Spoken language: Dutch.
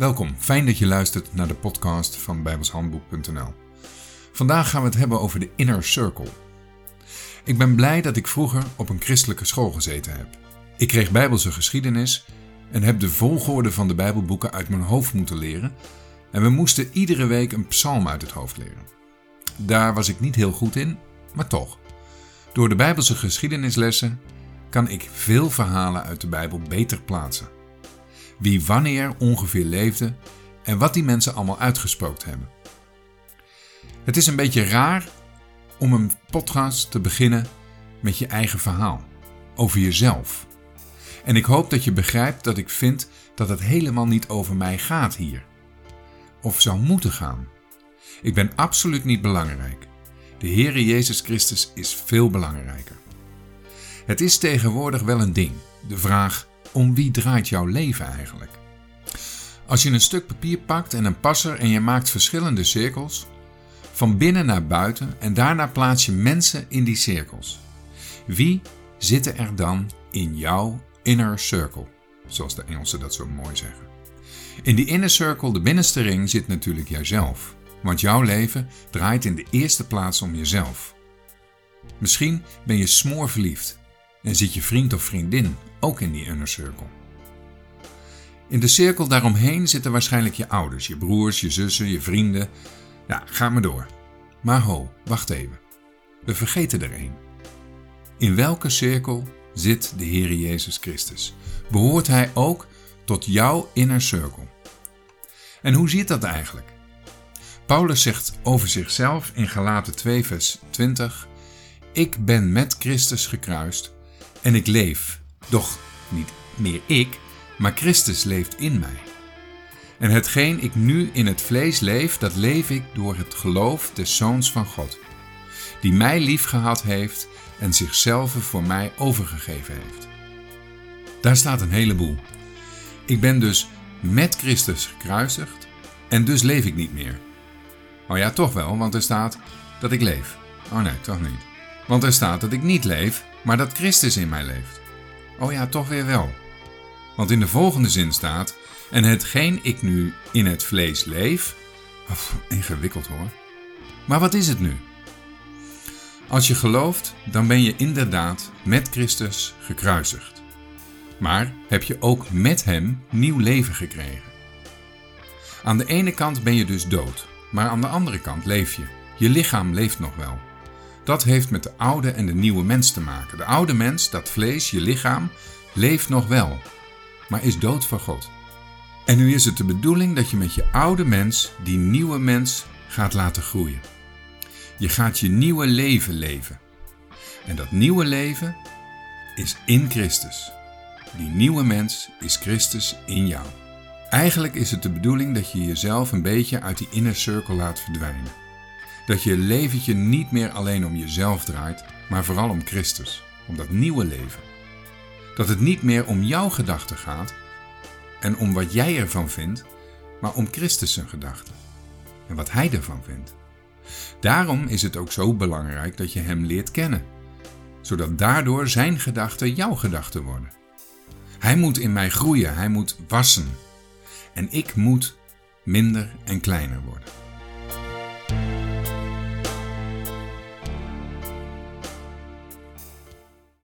Welkom, fijn dat je luistert naar de podcast van bijbelshandboek.nl. Vandaag gaan we het hebben over de inner circle. Ik ben blij dat ik vroeger op een christelijke school gezeten heb. Ik kreeg bijbelse geschiedenis en heb de volgorde van de bijbelboeken uit mijn hoofd moeten leren en we moesten iedere week een psalm uit het hoofd leren. Daar was ik niet heel goed in, maar toch. Door de bijbelse geschiedenislessen kan ik veel verhalen uit de Bijbel beter plaatsen wie wanneer ongeveer leefde en wat die mensen allemaal uitgesproken hebben. Het is een beetje raar om een podcast te beginnen met je eigen verhaal, over jezelf. En ik hoop dat je begrijpt dat ik vind dat het helemaal niet over mij gaat hier. Of zou moeten gaan. Ik ben absoluut niet belangrijk. De Heere Jezus Christus is veel belangrijker. Het is tegenwoordig wel een ding, de vraag om wie draait jouw leven eigenlijk? Als je een stuk papier pakt en een passer en je maakt verschillende cirkels, van binnen naar buiten en daarna plaats je mensen in die cirkels. Wie zitten er dan in jouw inner circle, zoals de Engelsen dat zo mooi zeggen? In die inner circle, de binnenste ring, zit natuurlijk jijzelf, want jouw leven draait in de eerste plaats om jezelf. Misschien ben je smoorverliefd en zit je vriend of vriendin ook in die inner circle. In de cirkel daaromheen zitten waarschijnlijk je ouders, je broers, je zussen, je vrienden. Ja, ga maar door. Maar ho, wacht even. We vergeten er één. In welke cirkel zit de Heer Jezus Christus? Behoort Hij ook tot jouw inner circle? En hoe zit dat eigenlijk? Paulus zegt over zichzelf in Galaten 2 vers 20: Ik ben met Christus gekruist en ik leef, doch niet meer ik, maar Christus leeft in mij. En hetgeen ik nu in het vlees leef, dat leef ik door het geloof des Zoons van God, die mij liefgehad heeft en zichzelf voor mij overgegeven heeft. Daar staat een heleboel. Ik ben dus met Christus gekruisigd en dus leef ik niet meer. Oh ja, toch wel, want er staat dat ik leef. Oh nee, toch niet. Want er staat dat ik niet leef, maar dat Christus in mij leeft. Oh ja, toch weer wel. Want in de volgende zin staat: En hetgeen ik nu in het vlees leef. Ingewikkeld hoor. Maar wat is het nu? Als je gelooft, dan ben je inderdaad met Christus gekruisigd. Maar heb je ook met Hem nieuw leven gekregen. Aan de ene kant ben je dus dood, maar aan de andere kant leef je. Je lichaam leeft nog wel. Dat heeft met de oude en de nieuwe mens te maken. De oude mens, dat vlees, je lichaam, leeft nog wel, maar is dood voor God. En nu is het de bedoeling dat je met je oude mens die nieuwe mens gaat laten groeien. Je gaat je nieuwe leven leven. En dat nieuwe leven is in Christus. Die nieuwe mens is Christus in jou. Eigenlijk is het de bedoeling dat je jezelf een beetje uit die inner circle laat verdwijnen. Dat je leventje niet meer alleen om jezelf draait, maar vooral om Christus, om dat nieuwe leven. Dat het niet meer om jouw gedachten gaat en om wat jij ervan vindt, maar om Christus zijn gedachten en wat Hij ervan vindt. Daarom is het ook zo belangrijk dat je Hem leert kennen, zodat daardoor Zijn gedachten jouw gedachten worden. Hij moet in mij groeien, Hij moet wassen en ik moet minder en kleiner worden.